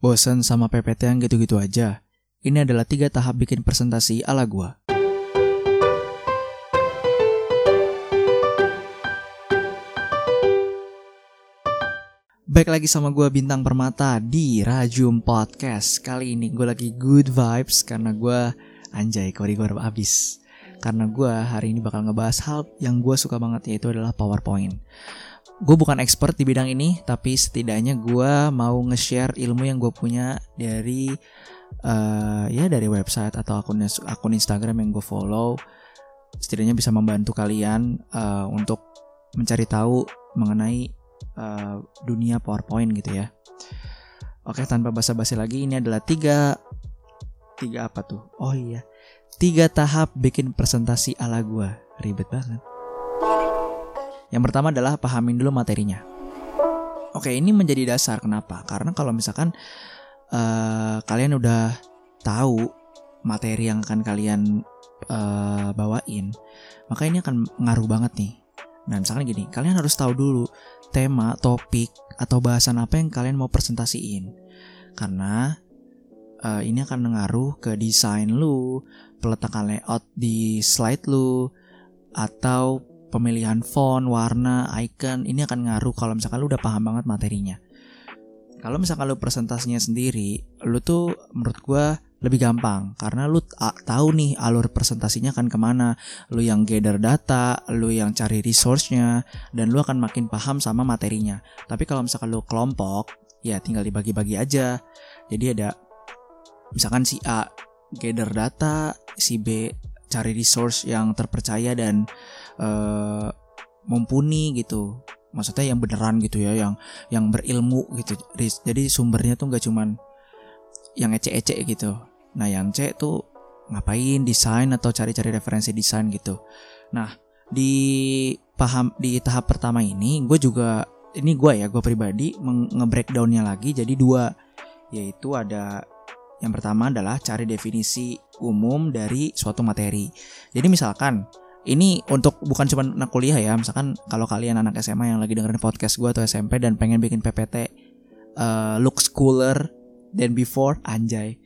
Bosan sama PPT yang gitu-gitu aja? Ini adalah tiga tahap bikin presentasi ala gua. Baik lagi sama gua Bintang Permata di Rajum Podcast Kali ini gue lagi good vibes karena gua anjay korigor abis Karena gua hari ini bakal ngebahas hal yang gua suka banget yaitu adalah PowerPoint gue bukan expert di bidang ini tapi setidaknya gue mau nge-share ilmu yang gue punya dari uh, ya dari website atau akun akun Instagram yang gue follow. Setidaknya bisa membantu kalian uh, untuk mencari tahu mengenai uh, dunia PowerPoint gitu ya. Oke tanpa basa-basi lagi ini adalah tiga tiga apa tuh? Oh iya tiga tahap bikin presentasi ala gue ribet banget yang pertama adalah pahamin dulu materinya. Oke, ini menjadi dasar kenapa? Karena kalau misalkan uh, kalian udah tahu materi yang akan kalian uh, bawain, maka ini akan ngaruh banget nih. Nah, misalkan gini, kalian harus tahu dulu tema, topik, atau bahasan apa yang kalian mau presentasiin. Karena uh, ini akan ngaruh ke desain lu, peletakan layout di slide lu, atau pemilihan font, warna, icon ini akan ngaruh kalau misalkan lu udah paham banget materinya. Kalau misalkan lu presentasinya sendiri, lu tuh menurut gua lebih gampang. Karena lu tahu nih alur presentasinya akan ke mana. Lu yang gather data lu yang cari resource-nya dan lu akan makin paham sama materinya. Tapi kalau misalkan lu kelompok ya tinggal dibagi-bagi aja. Jadi ada misalkan si A gather data si B cari resource yang terpercaya dan uh, mumpuni gitu. Maksudnya yang beneran gitu ya yang yang berilmu gitu. Jadi sumbernya tuh nggak cuman yang ece-ece gitu. Nah yang C tuh ngapain desain atau cari-cari referensi desain gitu. Nah di paham di tahap pertama ini gue juga ini gue ya gue pribadi nge-breakdownnya lagi jadi dua. Yaitu ada yang pertama adalah cari definisi umum dari suatu materi. Jadi misalkan ini untuk bukan cuma anak kuliah ya, misalkan kalau kalian anak SMA yang lagi dengerin podcast gue atau SMP dan pengen bikin PPT uh, eh, looks cooler than before, anjay.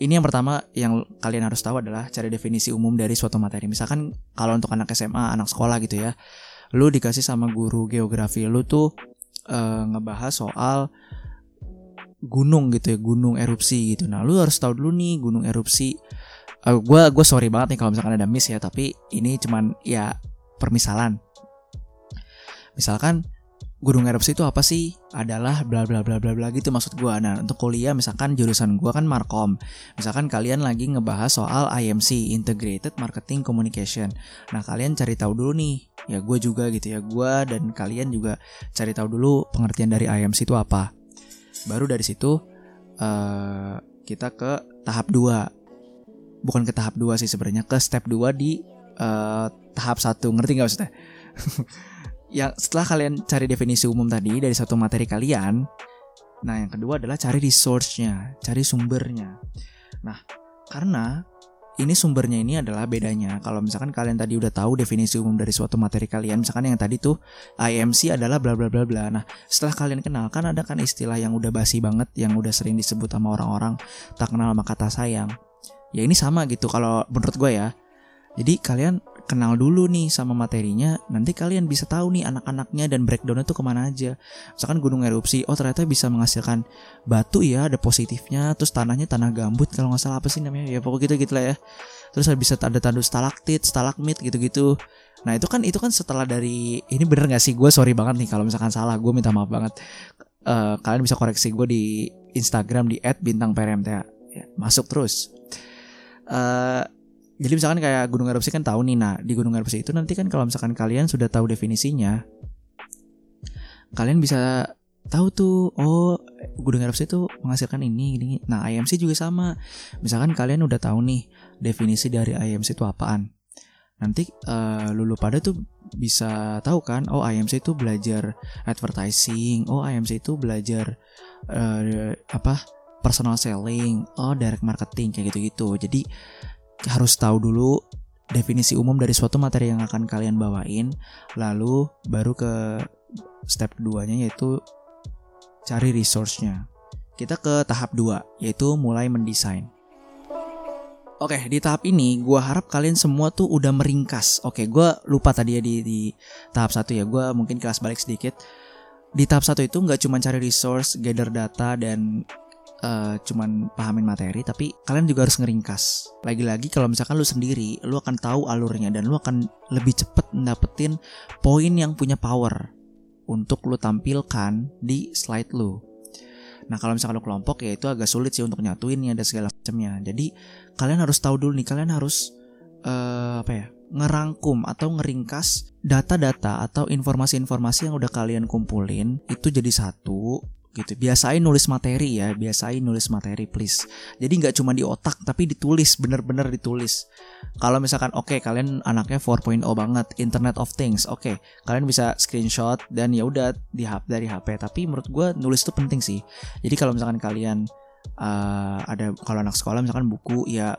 Ini yang pertama yang kalian harus tahu adalah cari definisi umum dari suatu materi. Misalkan kalau untuk anak SMA, anak sekolah gitu ya, lu dikasih sama guru geografi lu tuh uh, ngebahas soal gunung gitu ya gunung erupsi gitu nah lu harus tahu dulu nih gunung erupsi uh, eh, gue gue sorry banget nih kalau misalkan ada miss ya tapi ini cuman ya permisalan. Misalkan gunung erupsi itu apa sih? Adalah bla bla bla bla bla gitu maksud gue nah untuk kuliah misalkan jurusan gue kan markom. Misalkan kalian lagi ngebahas soal IMC Integrated Marketing Communication. Nah kalian cari tahu dulu nih. Ya gue juga gitu ya. Gue dan kalian juga cari tahu dulu pengertian dari IMC itu apa. Baru dari situ uh, kita ke tahap 2 bukan ke tahap 2 sih sebenarnya ke step 2 di uh, tahap 1 ngerti nggak maksudnya yang setelah kalian cari definisi umum tadi dari satu materi kalian nah yang kedua adalah cari resource-nya cari sumbernya nah karena ini sumbernya ini adalah bedanya. Kalau misalkan kalian tadi udah tahu definisi umum dari suatu materi kalian, misalkan yang tadi tuh IMC adalah bla bla bla bla. Nah, setelah kalian kenal kan ada kan istilah yang udah basi banget yang udah sering disebut sama orang-orang tak kenal sama kata sayang. Ya ini sama gitu kalau menurut gue ya. Jadi kalian kenal dulu nih sama materinya, nanti kalian bisa tahu nih anak-anaknya dan breakdownnya tuh ke mana aja. Misalkan gunung erupsi, oh ternyata bisa menghasilkan batu ya, ada positifnya, terus tanahnya tanah gambut kalau nggak salah apa sih namanya, ya pokoknya gitu gitu lah ya. Terus bisa ada tanduk stalaktit, stalagmit gitu-gitu. Nah itu kan itu kan setelah dari ini bener nggak sih? Gue sorry banget nih kalau misalkan salah, gue minta maaf banget. Uh, kalian bisa koreksi gue di Instagram di @bintangprmta. Ya, masuk terus. Uh, jadi misalkan kayak gunung erupsi kan tahu nih nah di gunung erupsi itu nanti kan kalau misalkan kalian sudah tahu definisinya kalian bisa tahu tuh oh gunung erupsi itu menghasilkan ini ini nah IMC juga sama. Misalkan kalian udah tahu nih definisi dari IMC itu apaan. Nanti uh, lulu pada tuh bisa tahu kan oh IMC itu belajar advertising oh IMC itu belajar uh, apa personal selling oh direct marketing kayak gitu-gitu jadi harus tahu dulu definisi umum dari suatu materi yang akan kalian bawain, lalu baru ke step keduanya yaitu cari resource-nya. kita ke tahap 2 yaitu mulai mendesain. Oke, di tahap ini gue harap kalian semua tuh udah meringkas. Oke, gue lupa tadi ya di, di tahap satu ya. Gue mungkin kelas balik sedikit. Di tahap satu itu nggak cuma cari resource, gather data dan uh, cuman pahamin materi, tapi kalian juga harus ngeringkas. Lagi-lagi kalau misalkan lu sendiri, lu akan tahu alurnya dan lu akan lebih cepet dapetin poin yang punya power untuk lu tampilkan di slide lu. Nah kalau misalkan lo kelompok ya itu agak sulit sih untuk nyatuinnya dan segala macamnya. Jadi kalian harus tahu dulu nih kalian harus uh, apa ya ngerangkum atau ngeringkas data-data atau informasi-informasi yang udah kalian kumpulin itu jadi satu gitu. Biasain nulis materi ya, biasain nulis materi please. Jadi nggak cuma di otak tapi ditulis, bener-bener ditulis. Kalau misalkan oke okay, kalian anaknya 4.0 banget, Internet of Things, oke, okay, kalian bisa screenshot dan ya udah di dari HP. Tapi menurut gue nulis itu penting sih. Jadi kalau misalkan kalian uh, ada kalau anak sekolah misalkan buku ya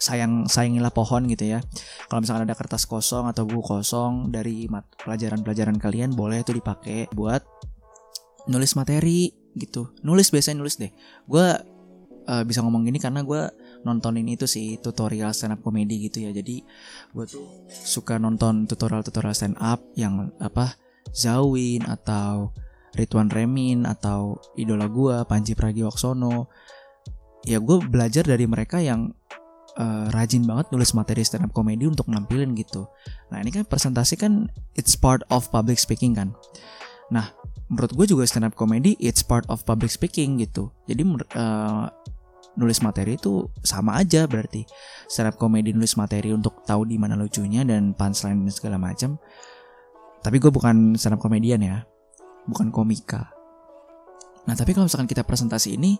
sayang sayangilah pohon gitu ya. Kalau misalkan ada kertas kosong atau buku kosong dari pelajaran-pelajaran kalian boleh itu dipakai buat nulis materi gitu. Nulis biasanya nulis deh. Gue uh, bisa ngomong gini karena gue nontonin itu sih tutorial stand up komedi gitu ya. Jadi gue tuh suka nonton tutorial tutorial stand up yang apa Zawin atau Ridwan Remin atau idola gue Panji Pragiwaksono. Ya gue belajar dari mereka yang uh, rajin banget nulis materi stand up komedi untuk nampilin gitu. Nah ini kan presentasi kan it's part of public speaking kan. Nah menurut gue juga stand up comedy it's part of public speaking gitu. Jadi uh, nulis materi itu sama aja berarti. Stand up comedy nulis materi untuk tahu di mana lucunya dan punchline dan segala macam. Tapi gue bukan stand up komedian ya. Bukan komika. Nah tapi kalau misalkan kita presentasi ini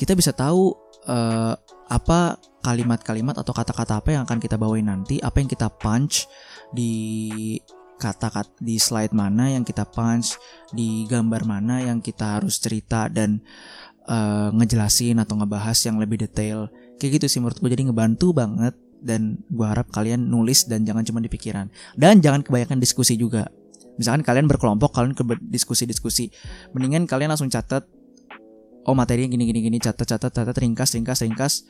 kita bisa tahu uh, apa kalimat-kalimat atau kata-kata apa yang akan kita bawain nanti apa yang kita punch di kata-kata di slide mana yang kita punch, di gambar mana yang kita harus cerita dan uh, ngejelasin atau ngebahas yang lebih detail. Kayak gitu sih menurut gue jadi ngebantu banget dan gue harap kalian nulis dan jangan cuma di pikiran. Dan jangan kebanyakan diskusi juga. Misalkan kalian berkelompok, kalian ke diskusi-diskusi. Mendingan kalian langsung catat oh materinya gini gini gini catat catat catat ringkas ringkas ringkas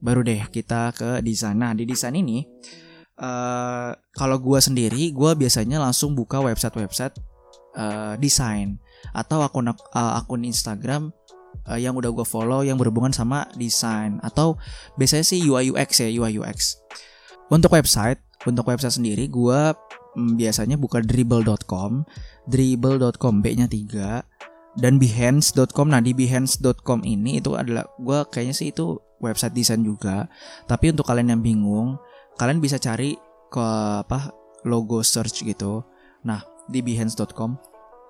baru deh kita ke desain. Nah, di desain ini uh, kalau gue sendiri gue biasanya langsung buka website-website uh, desain atau akun uh, akun Instagram uh, yang udah gue follow yang berhubungan sama desain atau biasanya sih UI UX ya UI UX untuk website untuk website sendiri gue mm, biasanya buka dribble.com dribble.com b-nya 3 dan behance.com nah di behance.com ini itu adalah gue kayaknya sih itu website desain juga. Tapi untuk kalian yang bingung kalian bisa cari ke apa logo search gitu. Nah, di behance.com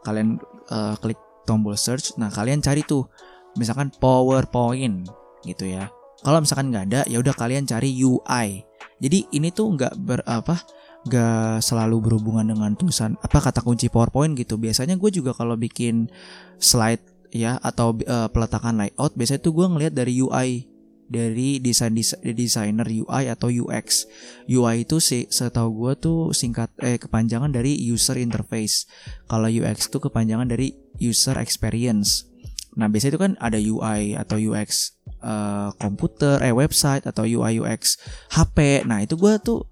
kalian uh, klik tombol search. Nah, kalian cari tuh misalkan PowerPoint gitu ya. Kalau misalkan nggak ada, ya udah kalian cari UI. Jadi ini tuh nggak ber apa nggak selalu berhubungan dengan tulisan apa kata kunci PowerPoint gitu. Biasanya gue juga kalau bikin slide ya atau uh, peletakan layout biasanya tuh gue ngelihat dari UI dari desain desainer UI atau UX. UI itu sih setahu gue tuh singkat eh kepanjangan dari user interface. Kalau UX itu kepanjangan dari user experience. Nah biasanya itu kan ada UI atau UX uh, eh, komputer, eh website atau UI UX HP. Nah itu gue tuh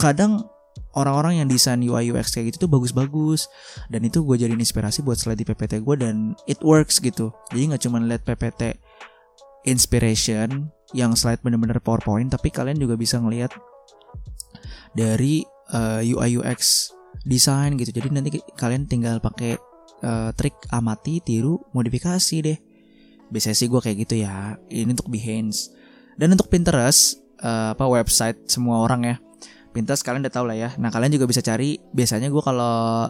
kadang orang-orang yang desain UI UX kayak gitu tuh bagus-bagus dan itu gue jadi inspirasi buat slide di PPT gue dan it works gitu jadi nggak cuma lihat PPT inspiration yang slide bener-bener PowerPoint tapi kalian juga bisa ngelihat dari uh, eh, UI UX desain gitu. Jadi nanti kalian tinggal pakai uh, trik amati, tiru, modifikasi deh. Biasanya sih gue kayak gitu ya. Ini untuk Behance. Dan untuk Pinterest, uh, apa website semua orang ya. Pinterest kalian udah tau lah ya. Nah kalian juga bisa cari. Biasanya gue kalau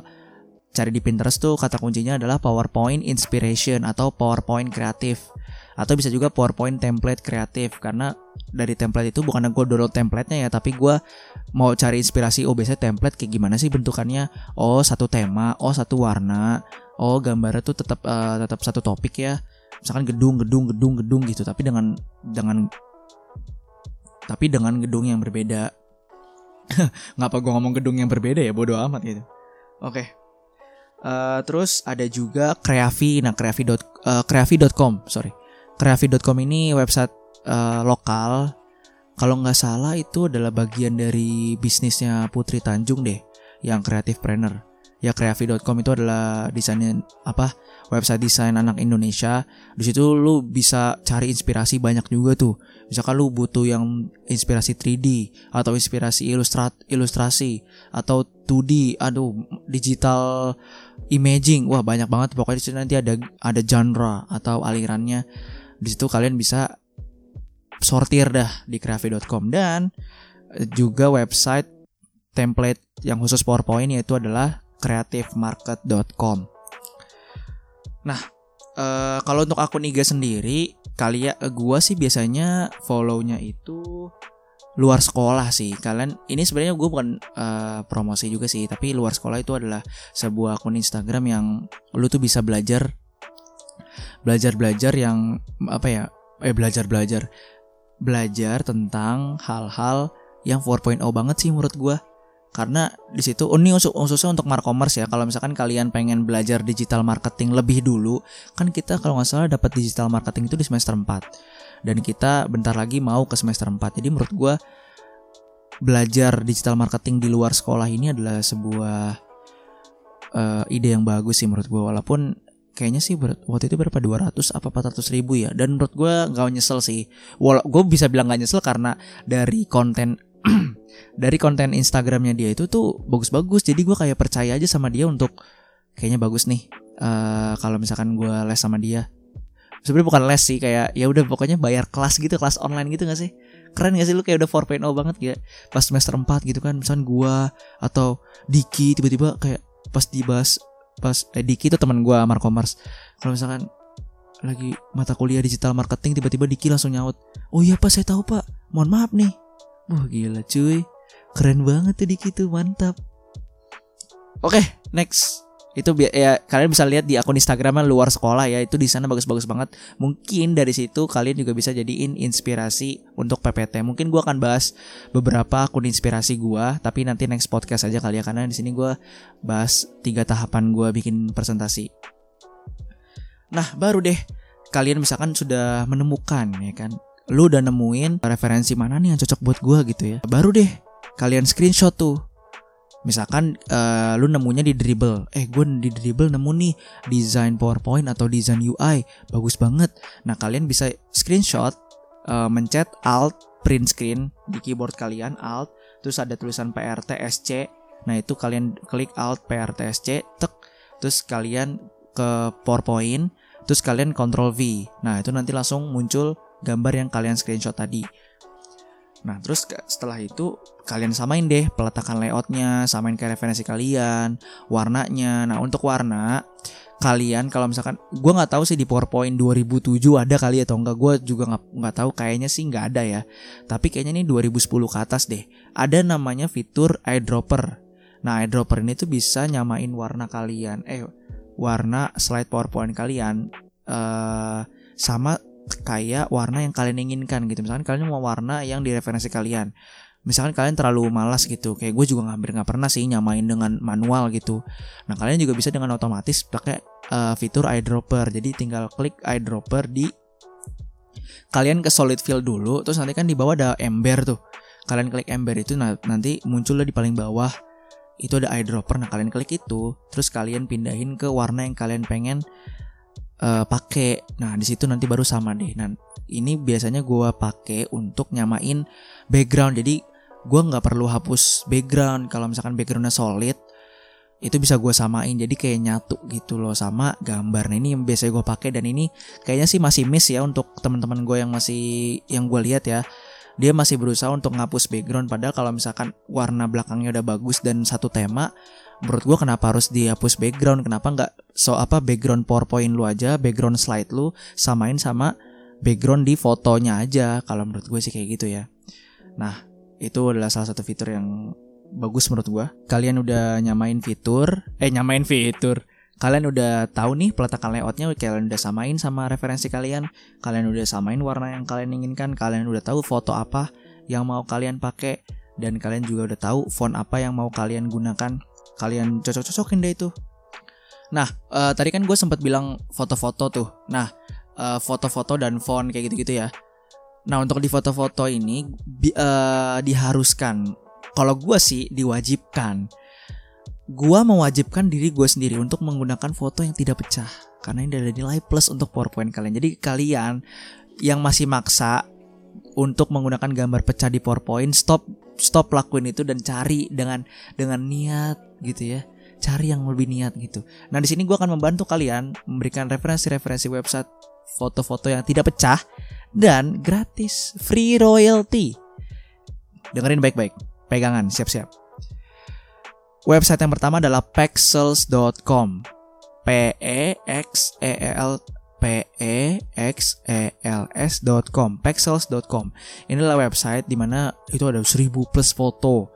cari di Pinterest tuh kata kuncinya adalah PowerPoint Inspiration atau PowerPoint Kreatif atau bisa juga PowerPoint template kreatif karena dari template itu bukan gue download templatenya ya tapi gue mau cari inspirasi oh biasanya template kayak gimana sih bentukannya. Oh satu tema oh satu warna oh gambarnya tuh tetap uh, tetap satu topik ya. Misalkan gedung gedung gedung gedung gitu tapi dengan dengan tapi dengan gedung yang berbeda. Ngapa gue ngomong gedung yang berbeda ya? Bodoh amat gitu. Oke. Okay. uh, eh, terus ada juga kreavi nah kreavi dot uh, sorry Kreafi.com ini website uh, lokal. Kalau nggak salah itu adalah bagian dari bisnisnya Putri Tanjung deh, yang kreatif planner. Ya kreafi.com itu adalah desainnya apa website desain anak Indonesia. Di situ lu bisa cari inspirasi banyak juga tuh. Misalkan lu butuh yang inspirasi 3D atau inspirasi ilustrat ilustrasi atau 2D, aduh digital imaging. Wah, banyak banget pokoknya di situ nanti ada ada genre atau alirannya. Di situ kalian bisa sortir dah di kreafi.com dan juga website template yang khusus PowerPoint yaitu adalah creativemarket.com. Nah, uh, kalau untuk akun IG sendiri, kalian uh, gua sih biasanya follow-nya itu luar sekolah sih. Kalian ini sebenarnya gue bukan uh, promosi juga sih, tapi luar sekolah itu adalah sebuah akun Instagram yang lu tuh bisa belajar belajar-belajar yang apa ya? Eh belajar-belajar belajar tentang hal-hal yang 4.0 banget sih menurut gue karena di situ oh, ini khususnya untuk markomers ya. Kalau misalkan kalian pengen belajar digital marketing lebih dulu kan kita kalau nggak salah dapat digital marketing itu di semester 4 dan kita bentar lagi mau ke semester 4 jadi menurut gue belajar digital marketing di luar sekolah ini adalah sebuah uh, ide yang bagus sih menurut gue walaupun kayaknya sih waktu itu berapa? 200 apa 400 ribu ya. Dan menurut gue nggak nyesel sih. Wala gue bisa bilang nggak nyesel karena dari konten dari konten Instagramnya dia itu tuh bagus-bagus. Jadi gue kayak percaya aja sama dia untuk kayaknya bagus nih uh, kalau misalkan gue les sama dia. Sebenarnya bukan les sih kayak ya udah pokoknya bayar kelas gitu kelas online gitu gak sih? Keren gak sih lu kayak udah 4.0 banget ya pas semester 4 gitu kan misalkan gue atau Diki tiba-tiba kayak pas dibahas pas eh, Diki itu teman gue Markomers kalau misalkan lagi mata kuliah digital marketing tiba-tiba Diki langsung nyaut oh iya pak saya tahu pak. Mohon maaf nih. Wah gila cuy. Keren banget tuh Diki tuh mantap. Oke next itu ya kalian bisa lihat di akun Instagramnya luar sekolah ya itu di sana bagus-bagus banget. Mungkin dari situ kalian juga bisa jadiin inspirasi untuk PPT mungkin gue akan bahas beberapa akun inspirasi gue tapi nanti next podcast aja kali ya karena di sini gue bahas tiga tahapan gue bikin presentasi. Nah baru deh kalian misalkan sudah menemukan ya kan? Lu udah nemuin referensi mana nih yang cocok buat gua gitu ya? Baru deh kalian screenshot tuh misalkan uh, lu nemunya di dribble. Eh gue di dribble nemu nih desain powerpoint atau desain UI bagus banget. Nah kalian bisa screenshot uh, mencet alt print screen di keyboard kalian alt terus ada tulisan PRTSC nah itu kalian klik alt PRTSC tek terus kalian ke powerpoint terus kalian control V. Nah itu nanti langsung muncul gambar yang kalian screenshot tadi. Nah, terus setelah itu kalian samain deh peletakan layoutnya, samain ke referensi kalian, warnanya. Nah, untuk warna kalian kalau misalkan gue nggak tahu sih di PowerPoint 2007 ada kali atau enggak. Gue juga nggak nggak tahu. Kayaknya sih nggak ada ya. Tapi kayaknya ini 2010 ke atas deh. Ada namanya fitur eyedropper. Nah eyedropper ini tuh bisa nyamain warna kalian eh warna slide PowerPoint kalian uh, sama kayak warna yang kalian inginkan gitu. Misalkan kalian mau warna yang di referensi kalian. Misalkan kalian terlalu malas gitu kayak gue juga hampir nggak pernah sih nyamain dengan manual gitu. Nah kalian juga bisa dengan otomatis pakai uh, fitur eyedropper. Jadi tinggal klik eyedropper di kalian ke solid fill dulu terus nanti kan di bawah ada ember tuh. Kalian klik ember itu nanti munculnya di paling bawah. Itu ada eyedropper nah kalian klik itu terus kalian pindahin ke warna yang kalian pengen uh, pakai. Nah, di situ nanti baru sama deh. Nah, ini biasanya gue pakai untuk nyamain background. Jadi gue nggak perlu hapus background. Kalau misalkan backgroundnya solid, itu bisa gue samain. Jadi kayak nyatu gitu loh sama gambar. Nah, ini yang biasa gue pakai dan ini kayaknya sih masih miss ya untuk teman-teman gue yang masih yang gue lihat ya. Dia masih berusaha untuk ngapus background padahal kalau misalkan warna belakangnya udah bagus dan satu tema, menurut gue kenapa harus dihapus background? Kenapa nggak so apa background powerpoint lu aja background slide lu samain sama background di fotonya aja? Kalau menurut gue sih kayak gitu ya. Nah itu adalah salah satu fitur yang bagus menurut gue kalian udah nyamain fitur eh nyamain fitur. Kalian udah tahu nih peletakan layoutnya kalian udah samain sama referensi kalian. Kalian udah samain warna yang kalian inginkan. Kalian udah tahu foto apa yang mau kalian pakai. Dan kalian juga udah tahu font apa yang mau kalian gunakan kalian cocok-cocokin deh itu. Nah, uh, tadi kan gue sempat bilang foto-foto tuh. Nah, uh, foto-foto dan font kayak gitu-gitu ya. Nah untuk di foto-foto ini bi, uh, diharuskan, kalau gue sih diwajibkan, gue mewajibkan diri gue sendiri untuk menggunakan foto yang tidak pecah karena ini ada nilai plus untuk PowerPoint kalian. Jadi kalian yang masih maksa untuk menggunakan gambar pecah di PowerPoint, stop stop lakuin itu dan cari dengan dengan niat gitu ya cari yang lebih niat gitu. Nah di sini gue akan membantu kalian memberikan referensi-referensi website foto-foto yang tidak pecah dan gratis, free royalty. Dengerin baik-baik, pegangan, siap-siap. Website yang pertama adalah pexels.com. P E X E L P E X E L S.com, pexels.com. Inilah website di mana itu ada 1000 plus foto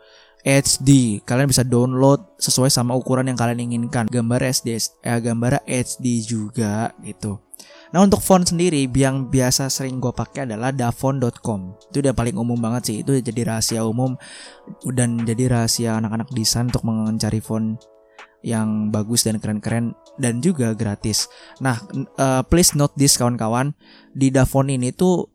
HD. Kalian bisa download sesuai sama ukuran yang kalian inginkan. Gambar SD, eh, gambar HD juga gitu. Nah untuk font sendiri yang biasa sering gue pakai adalah dafont.com Itu udah paling umum banget sih Itu jadi rahasia umum Dan jadi rahasia anak-anak desain untuk mencari font yang bagus dan keren-keren dan juga gratis. Nah, uh, please note this kawan-kawan, di Dafont ini tuh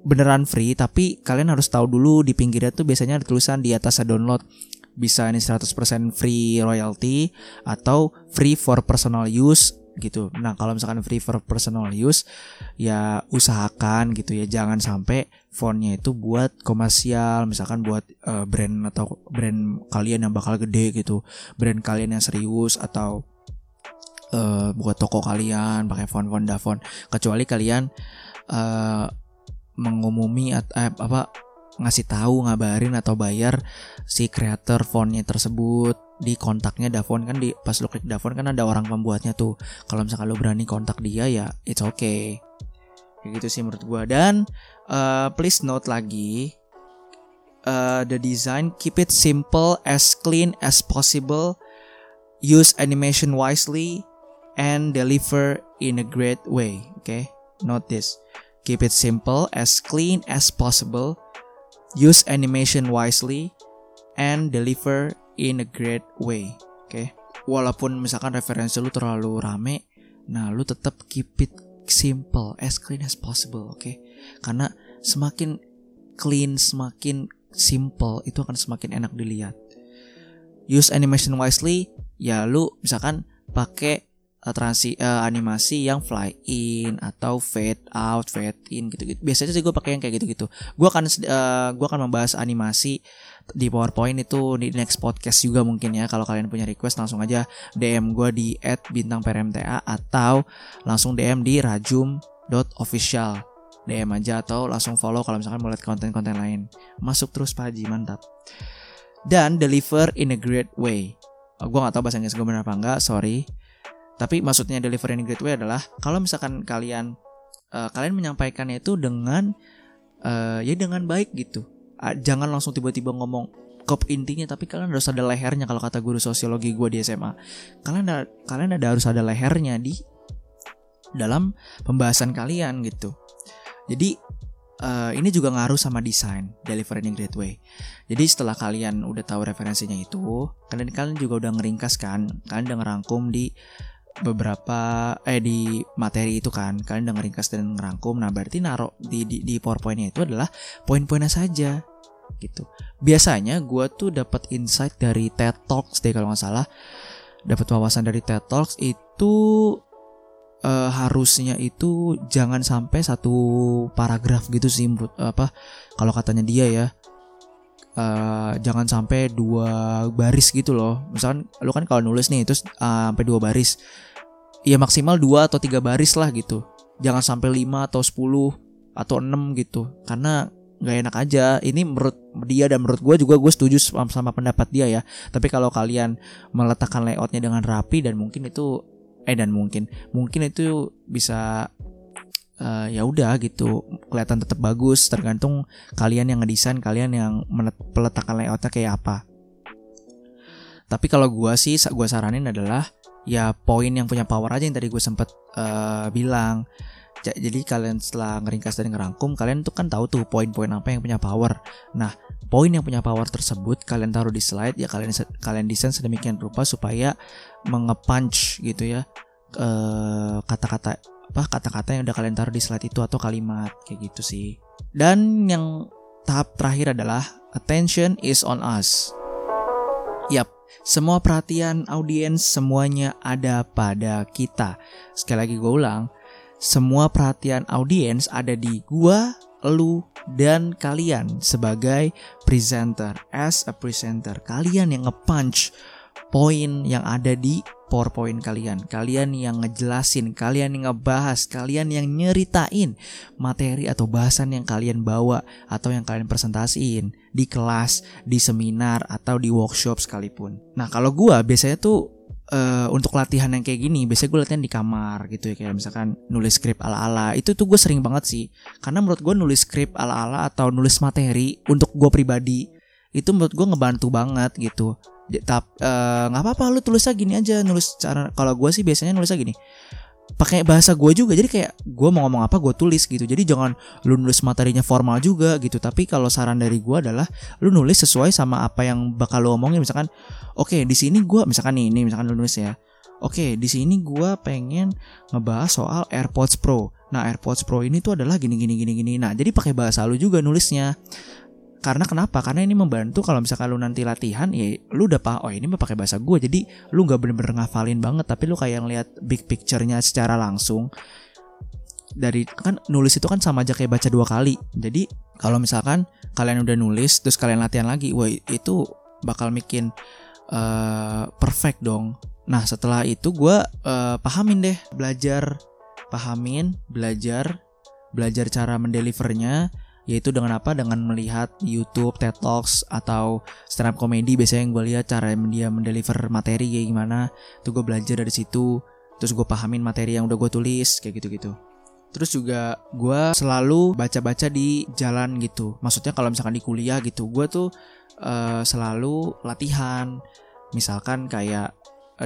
beneran free tapi kalian harus tahu dulu di pinggirnya tuh biasanya ada tulisan di atas download. Bisa ini 100% free royalty atau free for personal use gitu. Nah, kalau misalkan free for personal use ya usahakan gitu ya. Jangan sampai fontnya itu buat komersial, misalkan buat uh, brand atau brand kalian yang bakal gede gitu, brand kalian yang serius atau uh, buat toko kalian pakai font-font font kecuali kalian uh, mengumumi atau eh, apa ngasih tahu ngabarin atau bayar si creator fontnya tersebut. Di kontaknya Davon kan di pas lo klik Davon kan ada orang pembuatnya tuh. Kalau misalkan lo berani kontak dia ya it's okay. Kayak gitu sih menurut gua. Dan uh, please note lagi uh, the design keep it simple as clean as possible use animation wisely and deliver in a great way. Okay? Note this Keep it simple, as clean as possible. Use animation wisely and deliver in a great way. Oke. Okay? Walaupun misalkan referensi lu terlalu rame, nah lu tetap keep it simple, as clean as possible, oke? Okay? Karena semakin clean, semakin simple itu akan semakin enak dilihat. Use animation wisely, ya lu misalkan pakai uh, transi uh, animasi yang fly in atau fade out, fade in gitu-gitu. Biasanya sih gue pakai yang kayak gitu-gitu. Gue akan uh, gue akan membahas animasi di PowerPoint itu di next podcast juga mungkin ya. Kalau kalian punya request langsung aja DM gue di @bintangprmta atau langsung DM di rajum.official. DM aja atau langsung follow kalau misalkan mau lihat konten-konten lain. Masuk terus Pak Haji, mantap. Dan deliver in a great way. Oh, gue gak tahu bahasa Inggris gue benar apa enggak, sorry tapi maksudnya deliver in a great way adalah kalau misalkan kalian uh, kalian menyampaikannya itu dengan uh, ya dengan baik gitu. Uh, jangan langsung tiba-tiba ngomong kop intinya tapi kalian harus ada lehernya kalau kata guru sosiologi gue di SMA. Kalian ada kalian ada harus ada lehernya di dalam pembahasan kalian gitu. Jadi uh, ini juga ngaruh sama desain deliver in great way. Jadi setelah kalian udah tahu referensinya itu, kalian kalian juga udah ngeringkas kan, kalian udah ngerangkum di beberapa eh di materi itu kan. Kalian udah ngeringkas dan ngerangkum. Nah berarti naruh di di, di powerpointnya itu adalah poin-poinnya saja. Gitu. Biasanya gue tuh dapat insight dari TED Talks deh kalau nggak salah. Dapat wawasan dari TED Talks itu uh, harusnya itu jangan sampai satu paragraf gitu sih menurut apa kalau katanya dia ya uh, jangan sampai dua baris gitu loh. Misalkan lu kan kalau nulis nih terus uh, sampai dua baris. Ya maksimal dua atau tiga baris lah gitu. Jangan sampai lima atau sepuluh atau enam gitu. Karena nggak enak aja. Ini menurut dia dan menurut gue juga gue setuju sama, pendapat dia ya. Tapi kalau kalian meletakkan layoutnya dengan rapi dan mungkin itu eh dan mungkin. Mungkin itu bisa uh, ya udah gitu kelihatan tetap bagus tergantung kalian yang ngedesain kalian yang meletakkan layoutnya kayak apa. Tapi kalau gue sih gue saranin adalah ya poin yang punya power aja yang tadi gue sempet uh, bilang. Jadi kalian setelah ngeringkas dan ngerangkum kalian tuh kan tahu tuh poin-poin apa yang punya power. Nah poin yang punya power tersebut kalian taruh di slide ya kalian kalian desain sedemikian rupa supaya mengepunch gitu ya eh, kata-kata apa kata-kata yang udah kalian taruh di slide itu atau kalimat kayak gitu sih. Dan yang tahap terakhir adalah attention is on us. Yap, semua perhatian audiens semuanya ada pada kita. Sekali lagi gue ulang, semua perhatian audiens ada di gua, lu, dan kalian sebagai presenter. As a presenter, kalian yang nge-punch poin yang ada di PowerPoint kalian. Kalian yang ngejelasin, kalian yang ngebahas, kalian yang nyeritain materi atau bahasan yang kalian bawa atau yang kalian presentasiin di kelas, di seminar atau di workshop sekalipun. Nah, kalau gua biasanya tuh Uh, untuk latihan yang kayak gini biasanya gue latihan di kamar gitu ya kayak misalkan nulis skrip ala-ala itu tuh gue sering banget sih karena menurut gue nulis skrip ala-ala atau nulis materi untuk gue pribadi itu menurut gue ngebantu banget gitu tapi eh, nggak uh, apa-apa lu tulisnya gini aja nulis cara kalau gue sih biasanya nulisnya gini. Pakai bahasa gue juga jadi kayak gue mau ngomong apa gue tulis gitu. Jadi jangan lu nulis materinya formal juga gitu tapi kalau saran dari gue adalah lu nulis sesuai sama apa yang bakal lu omongin. Misalkan oke okay, di sini gue misalkan nih ini misalkan lu nulis ya. Oke okay, di sini gue pengen ngebahas soal AirPods Pro. Nah AirPods Pro ini tuh adalah gini gini gini gini. Nah jadi pakai bahasa lu juga nulisnya karena kenapa? Karena ini membantu kalau misalkan lu nanti latihan ya lu udah paham oh ini mah pakai bahasa gue jadi lu nggak bener-bener ngafalin banget. Tapi lu kayak ngeliat big picture-nya secara langsung dari kan nulis itu kan sama aja kayak baca dua kali. Jadi kalau misalkan kalian udah nulis terus kalian latihan lagi wah itu bakal bikin uh, perfect dong. Nah setelah itu gue uh, pahamin deh belajar. Pahamin belajar. Belajar cara mendelivernya yaitu dengan apa? Dengan melihat YouTube, TED Talks atau stand up comedy. Biasanya yang gue lihat cara dia mendeliver materi kayak gimana. Tuh gue belajar dari situ. Terus gue pahamin materi yang udah gue tulis kayak gitu-gitu. Terus juga gue selalu baca-baca di jalan gitu. Maksudnya kalau misalkan di kuliah gitu, gue tuh uh, selalu latihan. Misalkan kayak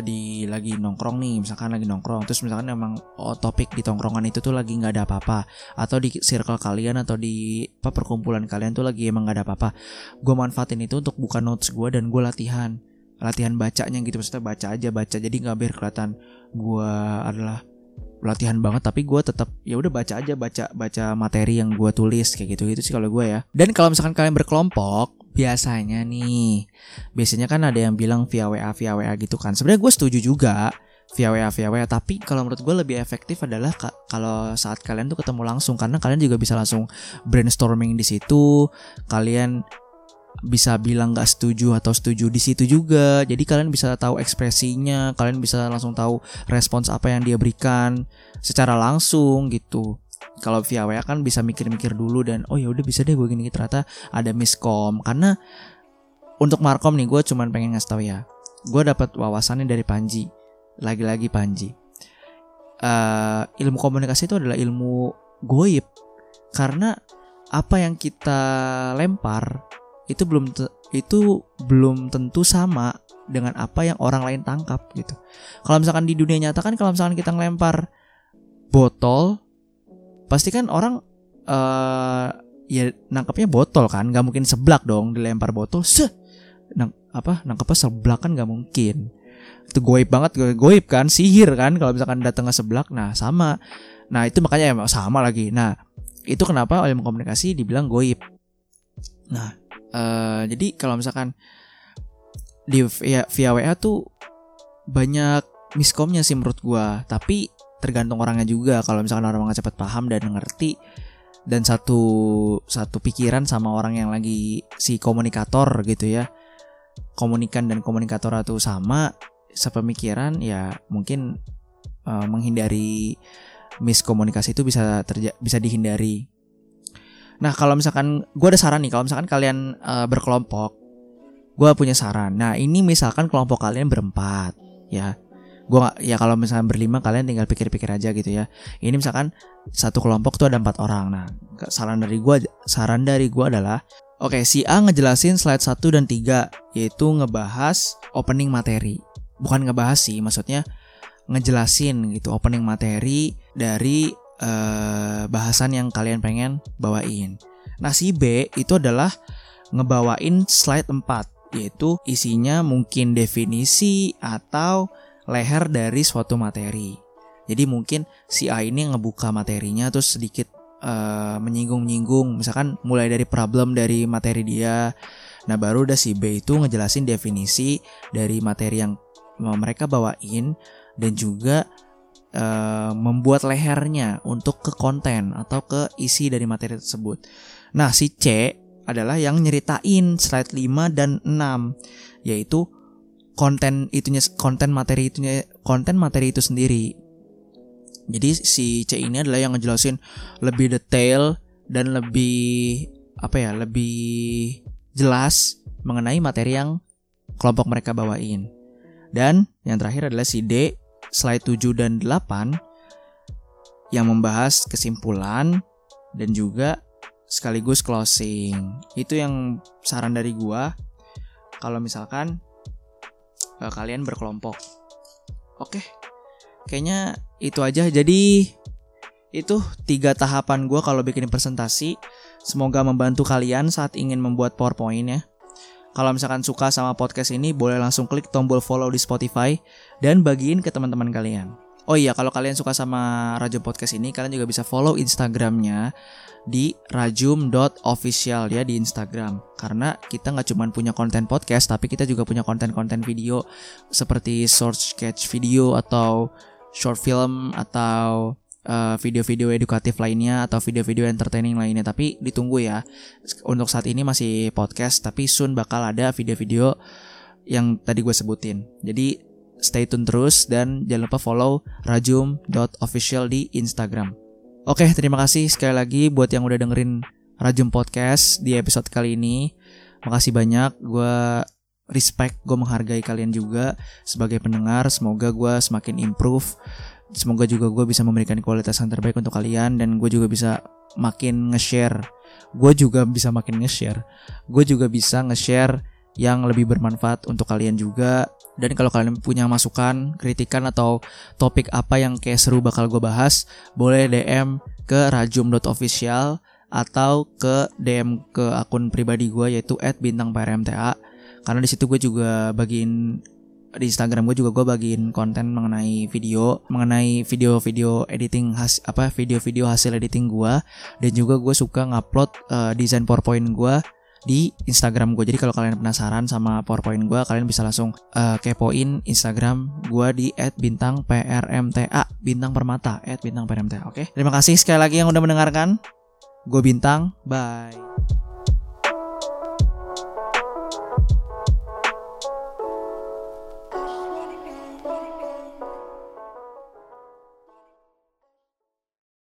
di lagi nongkrong nih misalkan lagi nongkrong. Terus misalkan emang oh, topik di tongkrongan itu tuh lagi nggak ada apa-apa. Atau di circle kalian atau di apa perkumpulan kalian tuh lagi emang nggak ada apa-apa. Gue manfaatin itu untuk buka notes gue dan gue latihan. Latihan bacanya gitu maksudnya baca aja baca. Jadi nggak biar kelihatan gue adalah latihan banget tapi gue tetap ya udah baca aja baca baca materi yang gue tulis kayak gitu gitu sih kalau gue ya. Dan kalau misalkan kalian berkelompok biasanya nih biasanya kan ada yang bilang via WA via WA gitu kan. Sebenarnya gue setuju juga via WA via WA tapi kalau menurut gue lebih efektif adalah kalau saat kalian tuh ketemu langsung karena kalian juga bisa langsung brainstorming di situ kalian bisa bilang gak setuju atau setuju di situ juga. Jadi kalian bisa tahu ekspresinya kalian bisa langsung tahu respons apa yang dia berikan secara langsung gitu. Kalau via WA kan bisa mikir-mikir dulu dan oh ya udah bisa deh gue gini. Ternyata ada miskom. Karena untuk markom nih gue cuman pengen ngasih tau ya gue dapat wawasannya dari Panji. Lagi-lagi Panji. Uh, ilmu komunikasi itu adalah ilmu goib. Karena apa yang kita lempar itu belum itu belum tentu sama dengan apa yang orang lain tangkap gitu. Kalau misalkan di dunia nyata kan kalau misalkan kita ngelempar botol pasti kan orang uh, ya nangkapnya botol kan nggak mungkin seblak dong dilempar botol se nang apa nangkapnya seblak kan nggak mungkin. Itu goib banget goib kan sihir kan kalau misalkan datang ke seblak nah sama. Nah itu makanya sama lagi. Nah itu kenapa ilmu komunikasi dibilang goib. Nah uh, jadi kalau misalkan di via, via WA tuh banyak miskomnya sih menurut gua. Tapi tergantung orangnya juga. Kalau misalkan orang nggak cepat paham dan ngerti dan satu satu pikiran sama orang yang lagi si komunikator gitu ya. Komunikan dan komunikator itu sama sepemikiran ya mungkin uh, menghindari miskomunikasi itu bisa terja bisa dihindari nah kalau misalkan gue ada saran nih kalau misalkan kalian uh, berkelompok gue punya saran. Nah ini misalkan kelompok kalian berempat ya. Gue gak, ya kalau misalnya berlima kalian tinggal pikir-pikir aja gitu ya. Ini misalkan satu kelompok tuh ada empat orang. Nah saran dari gue saran dari gue adalah oke okay, si A ngejelasin slide 1 dan 3 yaitu ngebahas opening materi. Bukan ngebahas sih maksudnya ngejelasin gitu opening materi dari uh, bahasan yang kalian pengen bawain nah si B itu adalah ngebawain slide 4 yaitu isinya mungkin definisi atau leher dari suatu materi. Jadi mungkin si A ini ngebuka materinya terus sedikit uh, menyinggung-nyinggung, misalkan mulai dari problem dari materi dia. Nah baru udah si B itu ngejelasin definisi dari materi yang mereka bawain dan juga uh, membuat lehernya untuk ke konten atau ke isi dari materi tersebut. Nah si C adalah yang nyeritain slide 5 dan 6 yaitu konten itunya konten materi itunya konten materi itu sendiri. Jadi si C ini adalah yang ngejelasin lebih detail dan lebih apa ya, lebih jelas mengenai materi yang kelompok mereka bawain. Dan yang terakhir adalah si D slide 7 dan 8 yang membahas kesimpulan dan juga sekaligus closing. Itu yang saran dari gua kalau misalkan uh, kalian berkelompok. Oke, kayaknya itu aja. Jadi itu tiga tahapan gue kalau bikin presentasi. Semoga membantu kalian saat ingin membuat PowerPoint ya. Kalau misalkan suka sama podcast ini, boleh langsung klik tombol follow di Spotify dan bagiin ke teman-teman kalian. Oh iya, kalau kalian suka sama Rajo Podcast ini, kalian juga bisa follow Instagramnya di rajum.official ya di Instagram karena kita nggak cuma punya konten podcast tapi kita juga punya konten-konten video seperti short sketch video atau short film atau eh, video-video edukatif lainnya atau video-video entertaining lainnya tapi ditunggu ya untuk saat ini masih podcast tapi soon bakal ada video-video yang tadi gue sebutin jadi stay tune terus dan jangan lupa follow rajum.official di Instagram Oke, terima kasih sekali lagi buat yang udah dengerin Rajum Podcast di episode kali ini. Makasih banyak, gue respect, gue menghargai kalian juga sebagai pendengar. Semoga gue semakin improve. Semoga juga gue bisa memberikan kualitas yang terbaik untuk kalian dan gue juga bisa makin nge-share. Gue juga bisa makin nge-share. Gue juga bisa nge-share yang lebih bermanfaat untuk kalian juga dan kalau kalian punya masukan, kritikan atau topik apa yang kayak seru bakal gue bahas, boleh DM ke rajum.official atau ke DM ke akun pribadi gue yaitu @bintangprmta. Karena di situ gue juga bagiin di Instagram gue juga gue bagiin konten mengenai video, mengenai video-video editing has apa video-video hasil editing gue dan juga gue suka ngupload uh, desain PowerPoint gue di Instagram gue. Jadi kalau kalian penasaran sama PowerPoint gue, kalian bisa langsung uh, kepoin Instagram gue di @bintangprmta, bintang permata @bintangprmta. Oke. Okay? Terima kasih sekali lagi yang udah mendengarkan. Gue Bintang. Bye.